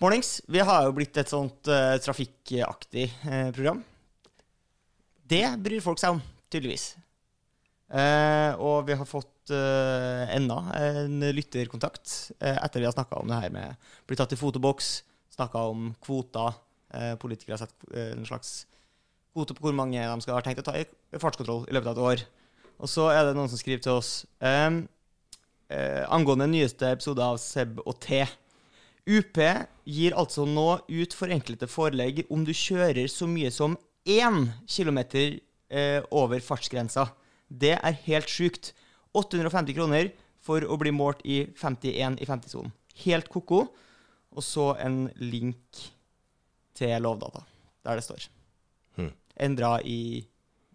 Mornings, vi har jo blitt et sånt uh, trafikkaktig uh, program. Det bryr folk seg om, tydeligvis. Uh, og vi har fått enda en lytterkontakt etter vi har snakka om det her med bli tatt i fotoboks, snakka om kvoter. Politikere har satt en slags kvote på hvor mange de skal ha tenkt å ta i fartskontroll i løpet av et år. Og så er det noen som skriver til oss eh, angående nyeste episode av Seb og T. UP gir altså nå ut forenklede forelegg om du kjører så mye som én kilometer eh, over fartsgrensa. Det er helt sjukt. 850 kroner for å bli målt i 51 i 50-sonen. Helt ko-ko. Og så en link til Lovdata, der det står. Hmm. Endra i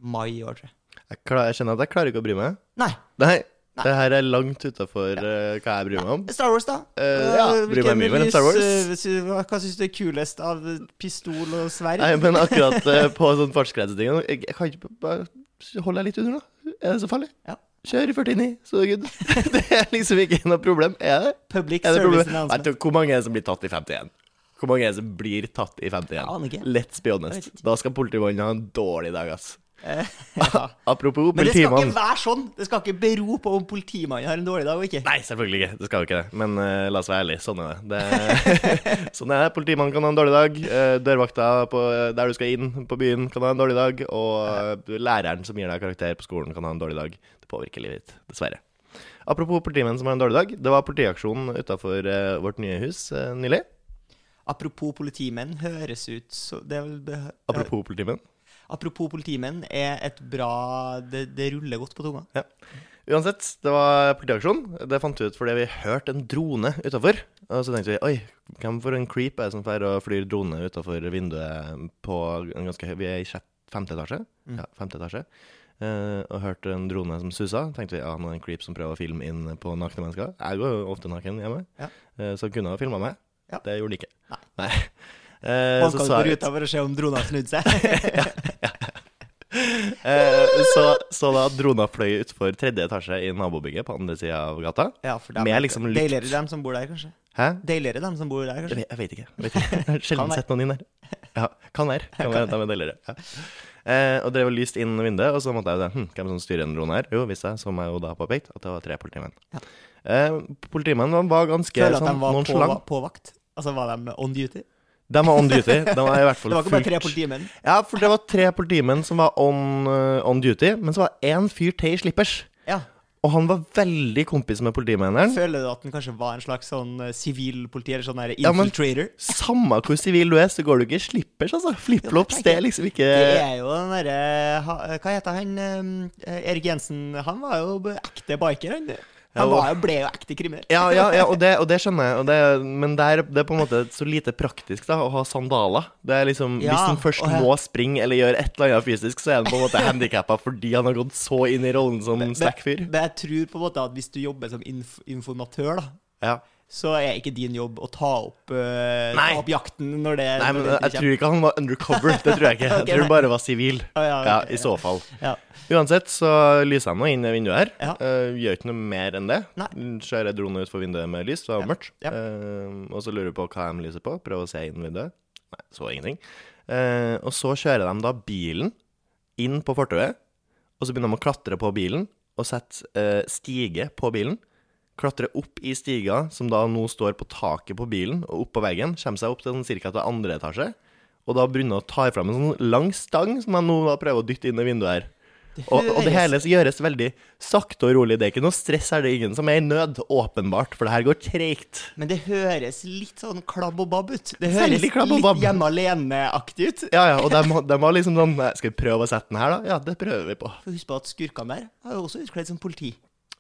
mai i år, tror jeg. Jeg, klar, jeg kjenner at jeg klarer ikke å bry meg. Nei. Nei, Nei. det her er langt utafor hva jeg bryr meg om. Star Wars, da. Uh, ja, Eh, bryr meg mye om Star Wars. eh, hva syns du er kulest av pistol og sverd? Nei, men akkurat uh, på sånn fartsgrenseting jeg, kan ikke bare Hold deg litt under, da. Er det så farlig? Ja. Kjør i 49, så er det good. det er liksom ikke noe problem. Er det? Public Er det service announcement. Hvor mange er det som blir tatt i 51? Hvor mange er det som blir tatt i 51? Jeg aner. Let's be honest. Da skal politimannen ha en dårlig dag, ass. Eh, ja. Apropos Men det skal ikke være sånn. Det skal ikke bero på om politimannen har en dårlig dag og ikke. Nei, selvfølgelig ikke. Det skal jo ikke det. Men uh, la oss være ærlige. Sånn er det. det sånn er det. Politimannen kan ha en dårlig dag. Uh, dørvakta på, der du skal inn på byen, kan ha en dårlig dag. Og uh, læreren som gir deg karakter på skolen, kan ha en dårlig dag. Det påvirker livet ditt, dessverre. Apropos politimenn som har en dårlig dag. Det var politiaksjon utafor vårt nye hus nylig. Apropos politimenn, høres ut så det er vel Apropos politimenn. Apropos politimenn er et bra Det, det ruller godt på tunga. Uansett, det var politiaksjon. Det fant vi ut fordi vi hørte en drone utafor. Og så tenkte vi oi, hvem for en creep er det som drar å flyr drone utafor vinduet på en ganske høy Vi er i femte etasje. Mm. Ja, femte etasje. Uh, og hørte en drone som susa. Tenkte vi ja, nå er det en creep som prøver å filme inn på nakne mennesker. Jeg går jo ofte naken hjemme, Ja. uh, så han kunne ha filma meg. Ja. Det gjorde han ikke. Nei. Eh, Man så kan ruta ut for å se om drona snudde seg? ja, seg. eh, så, så da drona fløy utfor tredje etasje i nabobygget på andre sida av gata. ja, for dem, Med liksom lykt. Deiligere dem som bor der, kanskje. Hæ? Deiligere dem som bor der, kanskje. jeg vet ikke. Jeg, vet ikke. har sjelden sett noen inn der. Ja, kan være. Kan være at de er deligere. Ja. Eh, og drev og lyste inn vinduet, og så måtte jeg jo hm, hvem som styrer en drone her? Jo, visste jeg, som jeg jo da påpekt, at det var tre politimenn. Ja. Eh, politimennene var ganske Føler at sånn de var på, på vakt. Altså, var de on duty? De var on duty. De var i hvert fall Det var ikke bare tre politimenn. Ja, for det var tre politimenn som var on, eh, on duty, men så var det én fyr til i slippers. Ja. Og han var veldig kompis med politimennene. Føler du at han kanskje var en slags sånn eh, sivilpoliti, eller sånn der Ja, men- infiltrator? Samme hvor sivil du er, så går du ikke i slippers, altså. Flipflops, det er liksom ikke Det er jo den derre Hva heter han? eh, Erik Jensen. Han var jo ekte biker, han. Han var jo, ble jo ekte kriminell. Ja, ja, ja og, det, og det skjønner jeg. Det, men det er, det er på en måte så lite praktisk da å ha sandaler. Det er liksom, Ja, Hvis han først må springe eller gjøre et eller annet fysisk, så er han på en måte handikappa fordi han har gått så inn i rollen som slack-fyr. Men jeg tror på en måte at hvis du jobber som inf informatør, da, Ja. Så er ikke din jobb å ta opp, uh, ta opp jakten når det Nei, men det jeg tror ikke han var undercover. Det tror jeg ikke. Jeg tror han bare var sivil. Å, ja, Ja, I så fall. Ja. Uansett så lyser jeg nå inn i vinduet her. Ja. Uh, gjør ikke noe mer enn det. Nei. jeg dronen utfor vinduet med lys, det var mørkt. Eh, og så lurer jeg på hva de lyser på. Prøver å se inn vinduet. Nei, så ingenting. Og så kjører de da bilen inn på fortauet, og så begynner de å klatre på bilen og sette stige på bilen. Klatre opp i stiga, som da nå står på taket på bilen og opp på veggen. Kommer seg opp til sånn cirka til andre etasje. Og da begynner å ta fram en sånn lang stang som jeg nå da prøver å dytte inn i vinduet her. Og, og det hele gjøres veldig sakte og rolig. Det er ikke noe stress her, det er ingen som er i nød, åpenbart, for det her går treigt. Men det høres litt sånn klabb og babb ut. Det høres litt hjemme alene-aktig ut. Ja, ja, og de, de var liksom sånn Skal vi prøve å sette den her, da? Ja, det prøver vi på. Husk på at skurkene der har jo også utkledd som politi.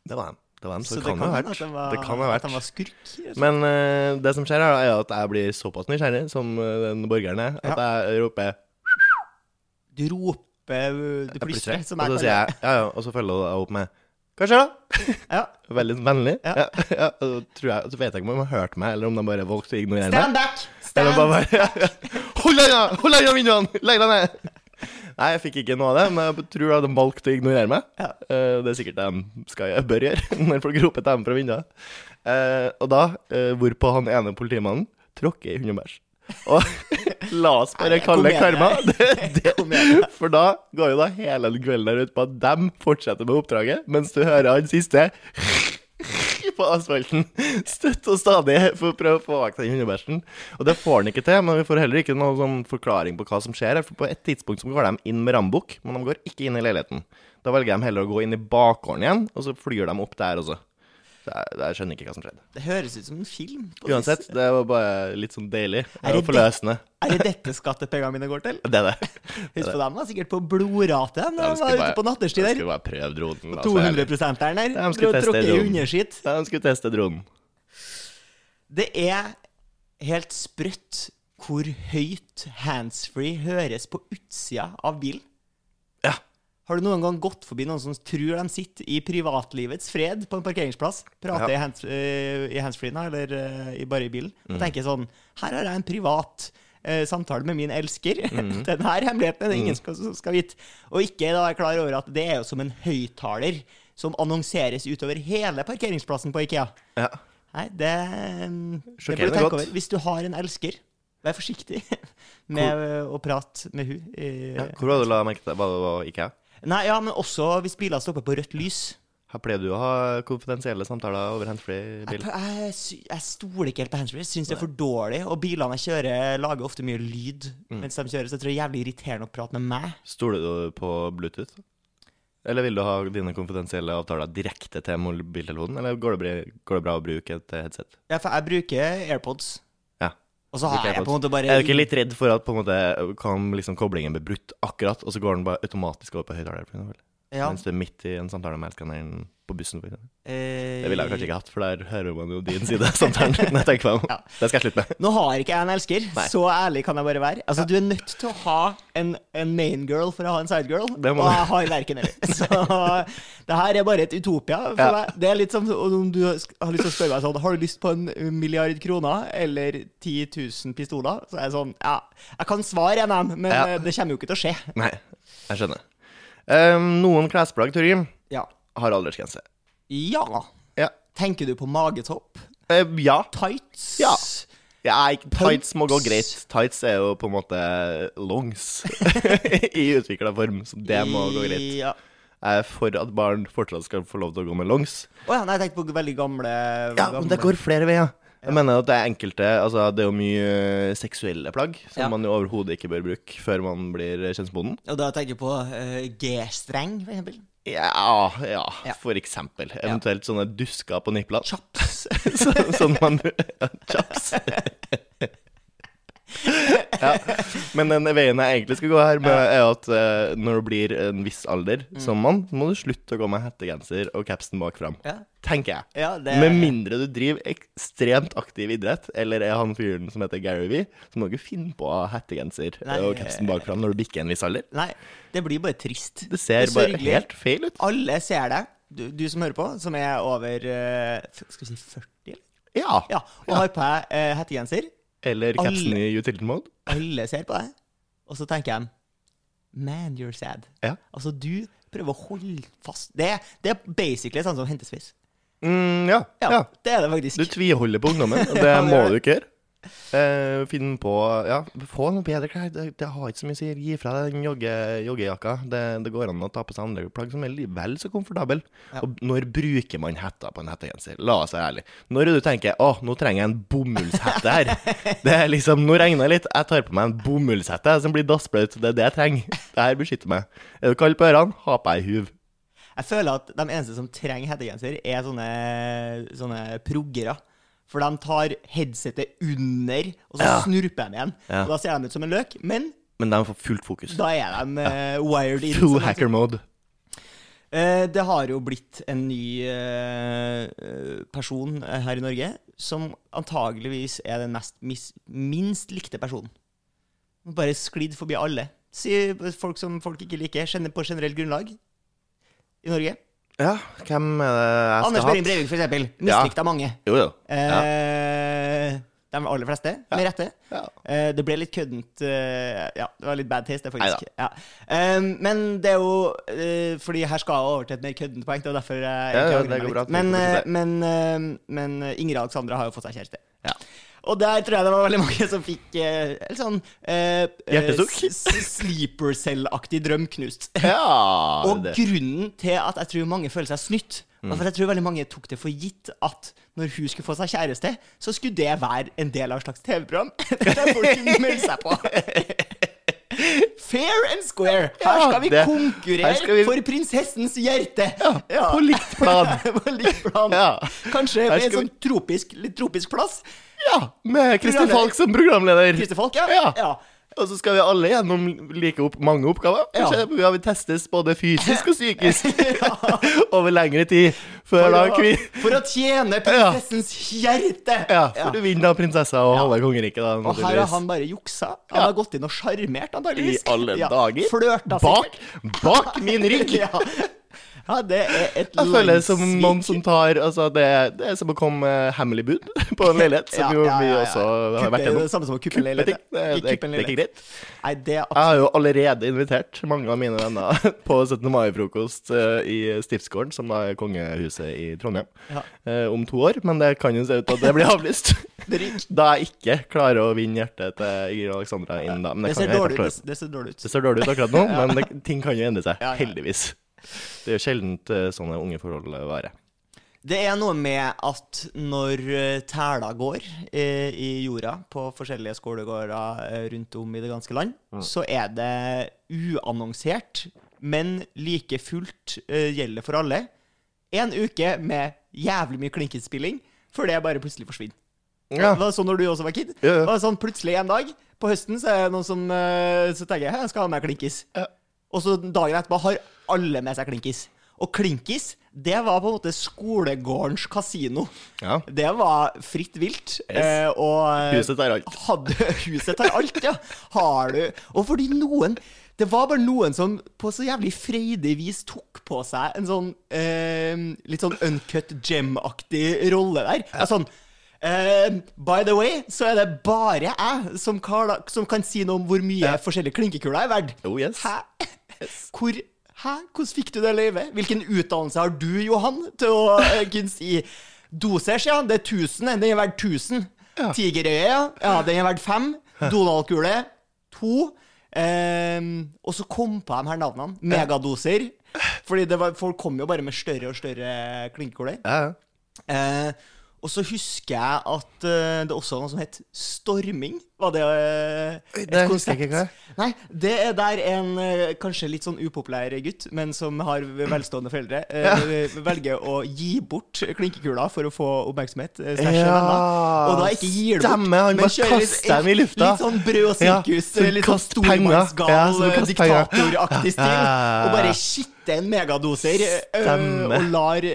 Det var dem. Det var dem, så, Så det kan ha vært. at var, Det kan ha At vært. de var skurk. Men uh, det som skjer er at jeg blir såpass nysgjerrig som eh, den borgeren er, at jeg roper Du roper, du plystrer, som Og jeg så sier jeg ja, ja, og så følger jeg opp med Hva skjer, da? Ja. Veldig vennlig. Ja. Ja. Ja, og så, jeg, så vet jeg ikke om de har hørt meg, eller om de bare valgte å ignorere meg. Stand back! Stand bare Hold deg unna! Hold deg unna vinduene! Legg deg ned! Nei, jeg fikk ikke noe av det, men jeg tror de valgte å ignorere meg. Ja. Uh, det er sikkert de skal, gjøre- bør gjøre når folk roper til dem fra vinduet. Uh, og da, uh, hvorpå han ene politimannen tråkker i hundebæsj. Og la oss bare kalle det karma. Det, det, for da går jo da hele den kvelden der ut på at dem fortsetter med oppdraget, mens du hører han siste på asfalten støtt og stadig for å prøve å få vekk den hundebæsjen. Og det får han ikke til, men vi får heller ikke noen sånn forklaring på hva som skjer. For på et tidspunkt så går de inn med rambukk, men de går ikke inn i leiligheten. Da velger de heller å gå inn i bakgården igjen, og så flyr de opp der også. Jeg, skjønner ikke hva som skjedde. Det høres ut som en film. Uansett, det var bare litt sånn deilig Er det forløsende. Er det dette skattepengene mine går til? Det er det. Husk på dem var sikkert på blodrate da De var ute på nattestid De der. skulle bare prøve dronen. da, så ærlig. 200 der. De skulle teste dronen. De skulle teste dronen. Det er helt sprøtt hvor høyt handsfree høres på utsida av bilen. Har du noen gang gått forbi noen som tror de sitter i privatlivets fred på en parkeringsplass? Prater Ja. i, hands, eh, i handsfree-en eller eh, i, bare i bilen? Mm. Og tenker sånn Her har jeg en privat uh, samtale med min elsker. Mm. Den her hemmeligheten er det ingen skal, som skal vite. Og ikke da er klar over at det er jo som en høyttaler som annonseres utover hele parkeringsplassen på Ikea. Ja. Nei, det, det bør du tenke over. Hvis du har en elsker, vær forsiktig med hvor, å prate med hun. i- Ja, Hvor var det du la merke til hva det var IKEA? Nei, ja, men også hvis biler stopper på rødt lys. Her pleier du å ha konfidensielle samtaler over handsfree Jeg, bil. jeg, jeg, stoler ikke helt på handsfree. Syns det er for dårlig. Og bilene jeg kjører, lager ofte mye lyd Mm. mens de kjører, så jeg tror det er jævlig irriterende å prate med meg. Stoler du på Bluetooth? Eller vil du ha dine konfidensielle avtaler direkte til mobiltelefonen, eller går det, bra, går det bra å bruke et headset? Ja, for jeg bruker AirPods. Og så har jeg på en måte bare Er du ikke litt redd for at på en måte kan liksom koblingen bli brutt akkurat, og så går den bare automatisk over på høyttaler? Ja, Mens du er midt i en samtale med elskeren på bussen, for eh, Det ville jeg kanskje ikke hatt, for der hører man jo din side av samtalen. jeg tenker meg om. Ja. Det skal jeg slutte med. Nå har ikke jeg en elsker, Nei. så ærlig kan jeg bare være. Altså, Du er nødt til å ha en, en main girl for å ha en side girl, og jeg har verken eller. Så det her er bare et utopia for Ja. meg. Det er litt som om du har lyst til å spørre meg sånn Har du lyst på en milliard kroner eller 10 000 pistoler? Så er jeg sånn Ja, jeg kan svare av men Ja. det kommer jo ikke til å skje. Nei, jeg skjønner. Um, noen klesplagg, Torgrim, Ja. har aldersgrense. Ja. Ja. Tenker du på magetopp? Eh, ja. Tights? Ja. Ja, tights må gå greit. Tights er jo på en måte longs i utvikla form, så det må gå greit. Ja. For at barn fortsatt skal få lov til å gå med longs. Å ja, nei, jeg tenkte på veldig gamle Ja, men det går flere veier. Jeg mener at det er enkelte Altså, det er jo mye eh, seksuelle plagg som Ja. man jo overhodet ikke bør bruke før man blir kjønnsmoden. Og da tenker jeg på uh, G-streng, for eksempel. Ja, ja, Ja. for eksempel. Eventuelt sånne dusker på niplene. Chaps. Sånn man Chaps. ja. Men den veien jeg egentlig skal gå her, med, er at uh, når du blir en viss alder Mm. som mann, må du slutte å gå med hettegenser og capsen bak fram. Ja. Tenker jeg. Ja, det Med mindre du driver ekstremt aktiv idrett, eller er han fyren som heter Gary Vee, så må du ikke finne på å ha hettegenser Nei, og capsen bak fram når du bikker en viss alder. Nei, det blir bare trist. Det ser Det bare helt feil ut. Alle ser det. Du, du som hører på, som er over uh, Skal vi si 40, eller? Ja. Ja, og har på deg uh, hettegenser. Eller capsen i utility mode. Alle ser på deg. Og så tenker jeg Man, you're sad. Ja. Altså, du prøver å holde fast Det, det er basically sånn som hentesvis. Mm, ja. Ja, ja. det er det faktisk. Du tviholder på ungdommen, det må du ikke gjøre. Eh, finn på Ja, få noe bedre klær. Det, det har ikke så mye å si. Gi fra deg den jogge, joggejakka. Det, det går an å ta på seg andre plagg som er vel så komfortable. Ja. Og når bruker man hetta på en hettegenser? La oss være ærlig. Når du tenker å, nå trenger jeg en bomullshette her. Det er liksom, Nå regner det litt. Jeg tar på meg en bomullshette som blir dassblaut. Det er det jeg trenger. Det her beskytter meg. Er du kald på ørene, ha på deg huv. Jeg føler at de eneste som trenger hettegenser, er sånne, sånne proggere. For de tar headsetet under, og så Ja. snurper de igjen. Ja. Og da ser de ut som en løk, men Men de får fullt fokus. da er de eh, wired in. Full som hacker mode. Eh, det har jo blitt en ny eh, eh, person eh, her i Norge som antageligvis er den mest mis minst likte personen. Bare sklidd forbi alle. Si folk som folk ikke liker, kjenner på generelt grunnlag i Norge. Ja, hvem er det jeg skal Anders? Behring Breivik, for eksempel. Ja. Mislikt av mange. Jo, jo. Eh, De aller fleste, med rette. Ja. Eh, det ble litt køddent eh, Ja, det var litt bad taste, det, faktisk. Ja. Eh, men det er jo eh, Fordi her skal jeg over til et mer køddent poeng. Det er derfor jeg Ja, egentlig ja, angrer det går bra. litt. Men, Vi eh, men, eh, men Ingrid Alexandra har jo fått seg kjæreste. Ja. Og der tror jeg det var veldig mange som fikk eh, en sånn eh, eh, Hjertesukk? Sleeper cell-aktig drøm knust. Ja, Og det. grunnen til at jeg tror mange føler seg snytt, Mm. var for jeg tror veldig mange tok det for gitt at når hun skulle få seg kjæreste, så skulle det være en del av et slags TV-program. Der folk kunne melde seg på. Fair and square. Her skal vi konkurrere vi- for prinsessens hjerte. Ja, på likt plan. på likt plan. Ja. Kanskje med en sånn tropisk, litt tropisk plass. Ja, med Kristin Falk som programleder. Christer Falk, ja. Ja. Og så skal vi alle gjennom like opp mange oppgaver. Ja. Kanskje vi har testes både fysisk og psykisk over lengre tid. Før For, å, for å tjene prinsessens hjerte. Ja, for du vinner da prinsessa og halve kongeriket. Og her har han bare juksa. Han har gått inn og sjarmert, I alle dager. Flørta Bak, bak min rygg! ja. det er et Jeg føler det som noen som tar Altså, det, det er som å komme hemmelig bud på en leilighet, som jo vi også har vært Det gjennom. det samme som å kuppe en leilighet. Det, det, er ikke greit. Nei, det er Jeg har jo allerede invitert mange av mine venner på 17. mai-frokost eh, i Stiftsgården, som da er kongehuset i Trondheim, Ja. eh, om to år. Men det kan jo se ut at det blir avlyst. Da jeg ikke klarer å vinne hjertet til Ingrid Alexandra innen da. Men Det det, ser dårlig det. Det ser dårlig ut. Det ser dårlig ut akkurat nå, men ting kan jo endre seg. Heldigvis. Det er jo sjeldent eh, sånne unge forhold varer. Det er noe med at når eh, tæla går eh, i jorda på forskjellige skolegårder eh, rundt om i det ganske land, så er det uannonsert, men like fullt eh, gjelder for alle. En uke med jævlig mye klinkespilling, før det bare plutselig forsvinner. Ja. Var sånn når du også var kid? Ja, ja. Var sånn plutselig en dag på høsten så er det noen som eh, Så tenker jeg jeg skal ha med klinkis. Ja. Og så dagen etterpå har alle med seg klinkis. Og klinkis, det var på en måte skolegårdens kasino. Ja. Det var fritt vilt. eh, og eh, Huset tar alt. Hadde, huset tar alt, ja. Har du Og fordi noen Det var bare noen som på så jævlig freidig vis tok på seg en sånn eh, litt sånn uncut gem-aktig rolle der. Ja. Sånn Uh, By the way, så er det bare jeg som, kan, som kan si noe om hvor mye forskjellige klinkekuler er verdt. Oh yes. Hæ? Hvor Hæ? Hvordan fikk du det løyvet? Hvilken utdannelse har du, Johan, til å eh, kunne si Dosers, ja, det er 1000. Den er verdt 1000. Tigerøye, ja. ja, den er verdt 5. Donald-kule 2. Ehm, og så kom på de her navnene. Megadoser. Fordi det var, folk kom jo bare med større og større klinkekuler. Ja, ja. Eh, og så husker jeg at uh, det også var noe som het storming. Var det uh, et det konsept? ikke hva. Nei, det er der en uh, kanskje litt sånn upopulær gutt, men som har velstående foreldre, ja. velger å gi bort klinkekula for å få oppmerksomhet. eh, Ja, venner. Og da ikke gir det bort. stemmer, han bare kaster dem i lufta. Litt sånn brød og sirkus, ja, litt sånn stormannsgal, Ja, diktatoraktig stil. Og bare skitter en megadoser, og lar,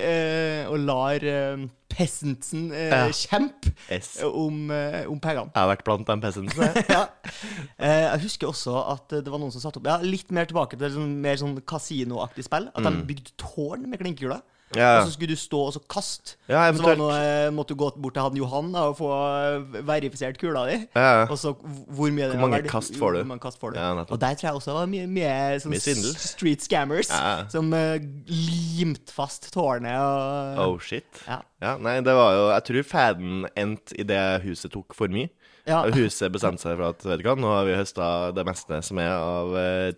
og lar eh, peasantsen eh, Ja. Yes. om, eh, om pengene. Jeg har vært blant de peasantsene. ja. Eh, jeg husker også at eh, det var noen som satte opp ja, litt mer tilbake til sånn, mer sånn kasinoaktig spill. At de bygde tårn med klinkekuler. Ja. Og så skulle du stå og så kaste. Ja, så noe, eh, måtte du gå bort til han Johan da, og få eh, verifisert kula di. Ja. Og så hvor mye Hvor mange kast får du? Mange kast får du? Ja, og der tror jeg også var mye, mye, sånn Mye street scammers som uh, limte fast tårnet og Oh shit. Ja. Ja, nei, det var jo Jeg tror faden endte i det huset tok for mye. Ja. Huset bestemte seg for at vet du hva, nå har vi høsta det meste som er av uh,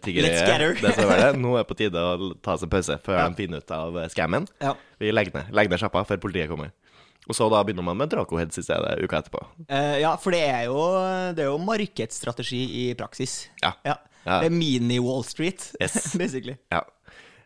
er det. Nå er det på tide å ta seg en pause før Ja. de finner ut av skammen scammen. Ja. Vi legger ned, legger ned sjappa før politiet kommer. Og så da begynner man med Draco-heads i stedet uka etterpå. Uh, ja, for det er, jo, det er jo markedsstrategi i praksis. Ja. Ja. Det er mini-Wall Street, Yes. basically. Ja.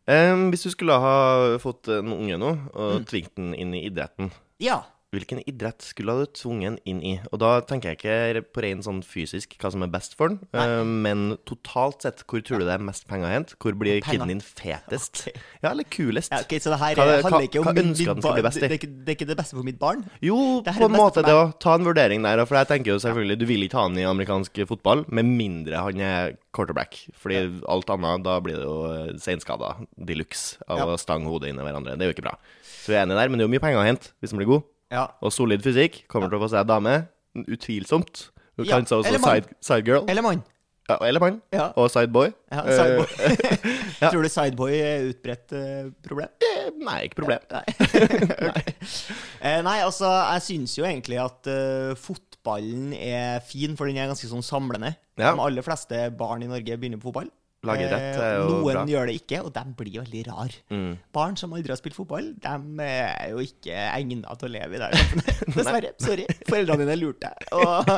Um, hvis du skulle ha fått en unge nå, og Mm. tvingt den inn i idretten, Ja. Hvilken idrett skulle du tvunget den inn i? Og da tenker jeg ikke på ren sånn fysisk hva som er best for den, eh, men totalt sett, hvor tror du det er mest penger å hente? Hvor blir Penger. kiden din fetest? Okay. Ja, eller kulest? ja okay, så det her Hva er- handler ikke om hva ønsker han skal bli best i? det, det er ikke det beste for mitt barn? Jo, på en måte det òg. Ta en vurdering der, for jeg tenker jo selvfølgelig Du vil ikke ha han i amerikansk fotball, med mindre han er quarterback. Fordi alt annet, da blir det jo eh, seinskada de luxe av Ja. å stange hodet inn i hverandre. Det er jo ikke bra. Så jeg er enig der, men det er jo mye penger å hente hvis han blir god. Ja. Og solid fysikk. Kommer til å få seg dame. Utvilsomt. Du Ja, kan seg også sidegirl. side. Eller mann. Ja, eller mann. Ja. Og sideboy. Ja, Eh, sideboy. ja. Tror du sideboy er utbredt uh, problem? eh, nei, ikke problem. Nei. Eh, nei, altså, jeg syns jo egentlig at uh, fotballen er fin, for den er ganske sånn samlende. De aller fleste barn i Norge begynner på fotball. Lagerrett rett er jo Noen bra. gjør det ikke, og de blir veldig rar. Mm. Barn som aldri har spilt fotball, de er jo ikke egna til å leve i det. Dessverre. Sorry. Foreldrene dine lurte deg. Og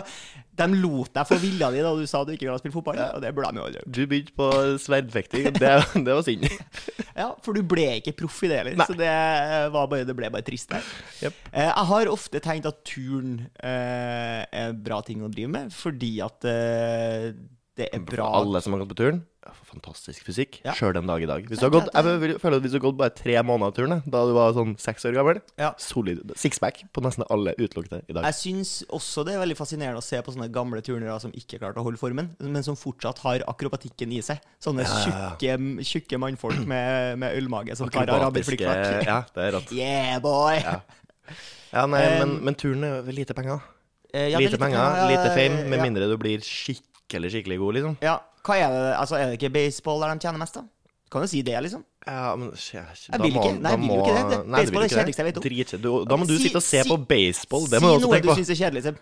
de lot deg få vilja di da du sa du ikke ville spille fotball, og det burde de jo aldri gjort. Du begynte på sverdfekting. Det, det var synd. Ja, for du ble ikke proff i det heller, så det, var bare, det ble bare trist der. Jep. Eh, Jeg har ofte tenkt at turn er en bra ting å drive med, fordi at eh, det er bra Alle som har gått på turen, fantastisk fysikk. Ja. Sjøl den dag i dag. Hvis du har gått, jeg føler at hvis du har gått bare tre måneder av turen, da du var sånn seks år gammel, Ja. solid sixpack på nesten alle utelukkede i dag. Jeg syns også det er veldig fascinerende å se på sånne gamle turnere som ikke klarte å holde formen, men som fortsatt har akrobatikken i seg. Sånne Ja, ja, ja. tjukke, mannfolk med, med ølmage som tar araberflikkflakk. Ja, det er rått. Yeah, boy! Ja. Ja, nei, Um, men, men turen er lite penger. Eh, ja, det er lite penger, penger, lite fame, med ja. mindre du blir skikkelig, skikkelig god, liksom. Ja, hva er det? Altså, er det ikke baseball der de tjener mest, da? Kan jo si det, liksom. Ja, men Jeg vil ikke. Nei, jeg vil jo ikke det. Det- Nei, baseball er det kjedeligste jeg vet om. Dritkjedelig. Du- Da må du Si- sitte og se si- på baseball. Det si må du også noe du tenke på. syns er kjedelig. Seb.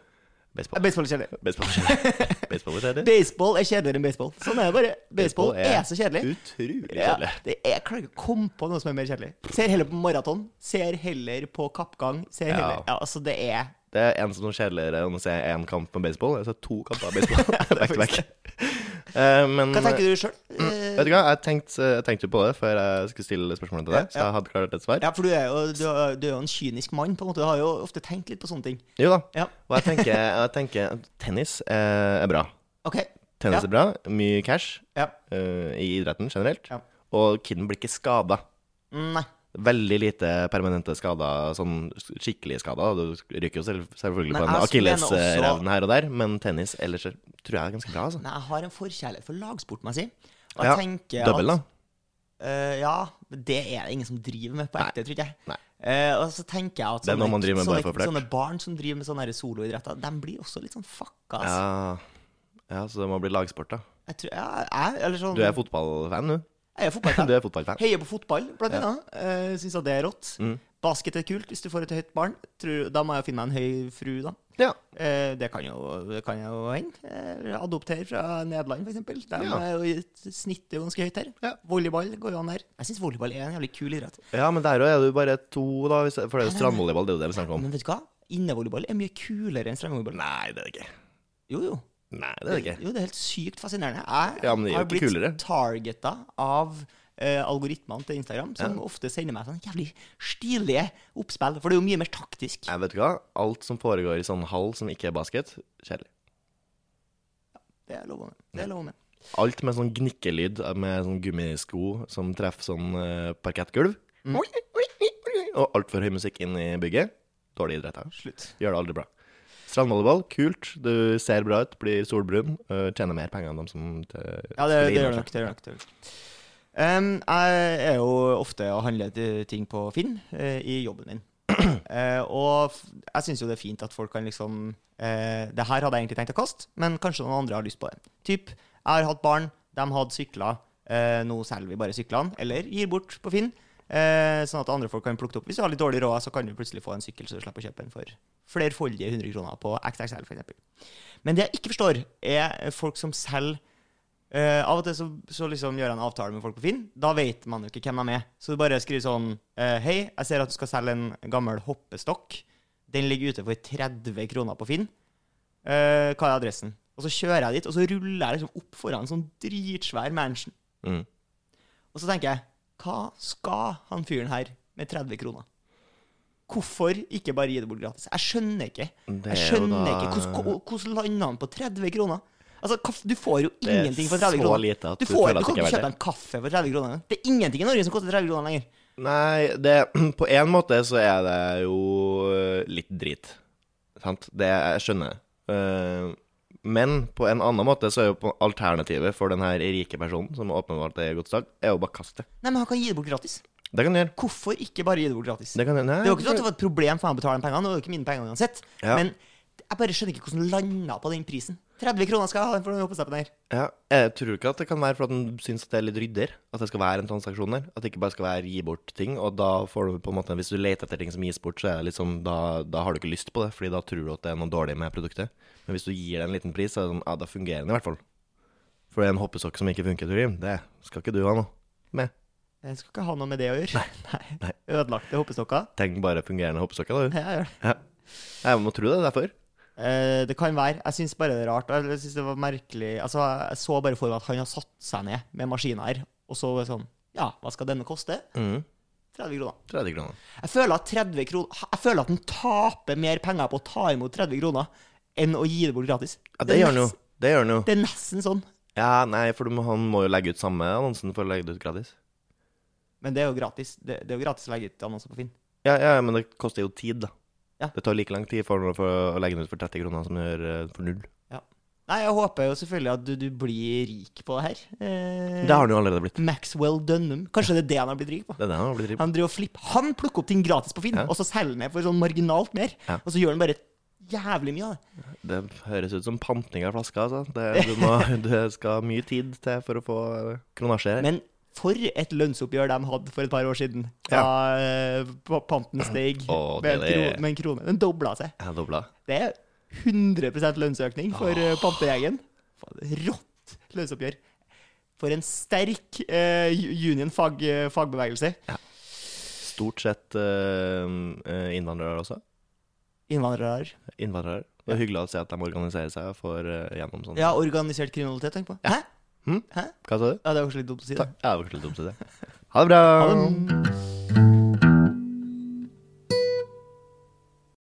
Baseball. Baseball er kjedelig. Baseball er kjedelig. Baseball er kjedelig. Baseball er kjedeligere enn baseball. Sånn er det bare. Baseball er så kjedelig. Utrolig Ja, kjedelig. det er, jeg klarer ikke å komme på noe som er mer kjedelig. Ser heller på maraton. Ser heller på kappgang. Ser Ja. Ja, altså, det er Det er en som er kjedeligere enn å se én kamp med baseball. Jeg ser to kamper med baseball back to back. Uh, men Hva tenker du sjøl? Vet du hva, jeg tenkte, jeg tenkte på det før jeg skulle stille spørsmålet til deg, så Ja, Så jeg hadde klart et svar. Ja, for du er, jo, du, er, du er jo en kynisk mann, på en måte. Du har jo ofte tenkt litt på sånne ting. Jo da. Ja. Og jeg tenker, jeg tenker at tennis er, er bra. Okay. Tennis Ja. er bra. Mye cash Ja. eh, i idretten generelt. Ja. Og kiden blir ikke skada. Mm, Nei. Veldig lite permanente skader, sånn skikkelige skader. Du ryker jo selv, selvfølgelig Men på en akillesrevne her og der, men tennis ellers er- tror jeg er ganske bra, altså. Nei, jeg har en forkjærlighet for lagsport, må jeg si. Og Ja, jeg tenker Double, at da. Uh, ja, det er det ingen som driver med på ekte, tror jeg. Nei. Uh, og så tenker jeg at sånne, for sånne barn som driver med sånne soloidretter, de blir også litt sånn fucka. Altså. Ja. ja, så det må bli lagsport, da. Jeg tror, ja, jeg, eller sånn, Du er fotballfan, du? Jeg er fotballfan. Du er fotballfan. Heier på fotball, blant Ja. annet. Uh, Syns at det er rått. Mm. Basket er kult hvis du får et høyt barn. Tror, da må jeg finne meg en høy fru, da. Ja. Uh, det kan jo, det kan jo hende. Uh, adoptere fra Nederland, f.eks. De Ja. er jo i et snitt jo ganske høyt her. Ja. Volleyball går jo an her. Jeg syns volleyball er en jævlig kul idrett. ja, men der òg er du bare to, da, for det er jo strandvolleyball, det er jo det vi snakker om. Men vet du hva? Innevolleyball er mye kulere enn strandvolleyball. Nei, det er det ikke. Jo, jo. Nei, det er det ikke. Jo, det er helt sykt fascinerende. Jeg Ja, har blitt kulere. targeta av eh, algoritmene til Instagram, som ofte sender meg sånn jævlig stilige oppspill. For det er jo mye mer taktisk. Jeg vet du hva, alt som foregår i sånn hall som ikke er basket, kjedelig. Det er lov med. Det er lov med. Alt med sånn gnikkelyd med sånn gummisko som treffer sånn uh, parkettgulv. Mm. Og altfor høy musikk inn i bygget. Dårlig idrett. her. Slutt. Gjør det aldri bra. Strandvolleyball, kult. Du ser bra ut, blir solbrun. Uh, tjener mer penger enn de som Ja, det, det gjør nok. det gjør nok, det gjør nok. Em, jeg er jo ofte og handler ting på Finn uh, i jobben min. Uh, og jeg syns jo det er fint at folk kan liksom uh, Det her hadde jeg egentlig tenkt å kaste, men kanskje noen andre har lyst på det. Typ, jeg har hatt barn, de hadde sykler. Eh, nå selger vi bare syklene, eller gir bort på Finn. Eh, sånn at andre folk kan plukke det opp. Hvis du har litt dårlig råd, så kan du plutselig få en sykkel så du slipper å kjøpe en for flerfoldige 100 kroner på XXL, f.eks. Men det jeg ikke forstår, er folk som selger Eh, av og til så, så liksom gjør jeg en avtale med folk på Finn. Da vet man jo ikke hvem de er. Så du bare skriver sånn eh, Hei, jeg ser at du skal selge en gammel hoppestokk. Den ligger ute for 30 kroner på Finn. Eh, hva er adressen? Og så kjører jeg dit, og så ruller jeg liksom opp foran en sånn dritsvær mansion. Mm. Og så tenker jeg Hva skal han fyren her med 30 kroner? Hvorfor ikke bare gi det bort gratis? Jeg skjønner ikke. Jeg er skjønner ikke. Hvordan, lander han på 30 kroner? Altså, Du får jo ingenting for 30 kroner. lite at du, du får, føler du kan ikke kjøpe en kaffe for 30 kroner. Det er ingenting i Norge som koster 30 kroner lenger. Nei, det, på en måte så er det jo litt drit. Sant? Det jeg skjønner. Eh, men på en annen måte så er jo på alternativet for den her rike personen, som åpenbart er godt er å bare kaste. Nei, men han kan gi det bort gratis. Det kan gjøre. Hvorfor ikke bare gi det bort gratis? Det kan, nei, Det var ikke sånn at det var et problem for han å betale pengene. Det var jo ikke mine penger uansett. Ja. Men jeg bare skjønner ikke hvordan han landa på den prisen. 30 kroner skal jeg ha den for den hoppestappen her. Ja, jeg tror ikke at det kan være for at han syns at det er litt rydder. At det skal være en transaksjon der. At det ikke bare skal være gi bort ting. Og da får du på en måte Hvis du leter etter ting som gis bort, så er det sånn da, da har du ikke lyst på det, Fordi da tror du at det er noe dårlig med produktet. Men hvis du gir det en liten pris, så er det sånn Ja, da fungerer den i hvert fall. For det er en hoppesokk som ikke funker, Torim. Det skal ikke du ha noe med. Jeg skal ikke ha noe med det å gjøre. Nei. Nei. Ødelagte hoppestokker. Tenk bare fungerende hoppesokker, da. Ja, jeg gjør det. Ja. Jeg må tro det er derfor. Eh, det kan være. Jeg syns bare det er rart. Jeg synes det var merkelig Altså, Jeg så bare for meg at han har satt seg ned med maskiner her, og så sånn Ja, hva skal denne koste? Mm. 30 kroner. 30 kroner. Jeg føler at 30 kroner Jeg føler at han taper mer penger på å ta imot 30 kroner enn å gi det bort gratis. Ja, det det gjør han jo. Det gjør han jo. Det er nesten sånn. Ja, nei, for han må jo legge ut samme annonsen for å legge det ut gratis. Men det er jo gratis. Det, det er jo gratis å legge ut annonser på Finn. Ja, ja, men det koster jo tid, da. Ja. Det tar like lang tid for, for å legge den ut for 30 kroner som det gjør eh, for null. Nei, jeg håper jo selvfølgelig at du, du blir rik på det her. Eh, Det har han jo allerede blitt. Maxwell Dunham. Kanskje det er det han har blitt rik på? Det er det han har blitt rik på. Han driver og flipper. Han plukker opp ting gratis på Finn, Ja. og så selger han det for sånn marginalt mer. Ja. Og så gjør han bare jævlig mye av det. Det høres ut som panting av flasker, altså. Det, du må, du, skal mye tid til for å få eh, kronasje her. Men for et lønnsoppgjør de hadde for et par år siden, da eh, panten steg oh, med, en kro, med en krone. Den dobla seg. Jeg dobla. Det er 100 lønnsøkning for oh. pantegjengen. Faen, Rått lønnsoppgjør. For en sterk uh, union fag, fagbevegelse. Stort sett eh, eh, innvandrere også. Innvandrere. Innvandrere. Det er hyggelig å se at de organiserer seg for uh, gjennom sånn. Ja, organisert kriminalitet, tenk på. Hæ? Hm? Hæ? Hva sa du? Ja, det var kanskje litt dumt å si det. Ja, det var kanskje litt dumt å si det. Ha det bra! Ha det.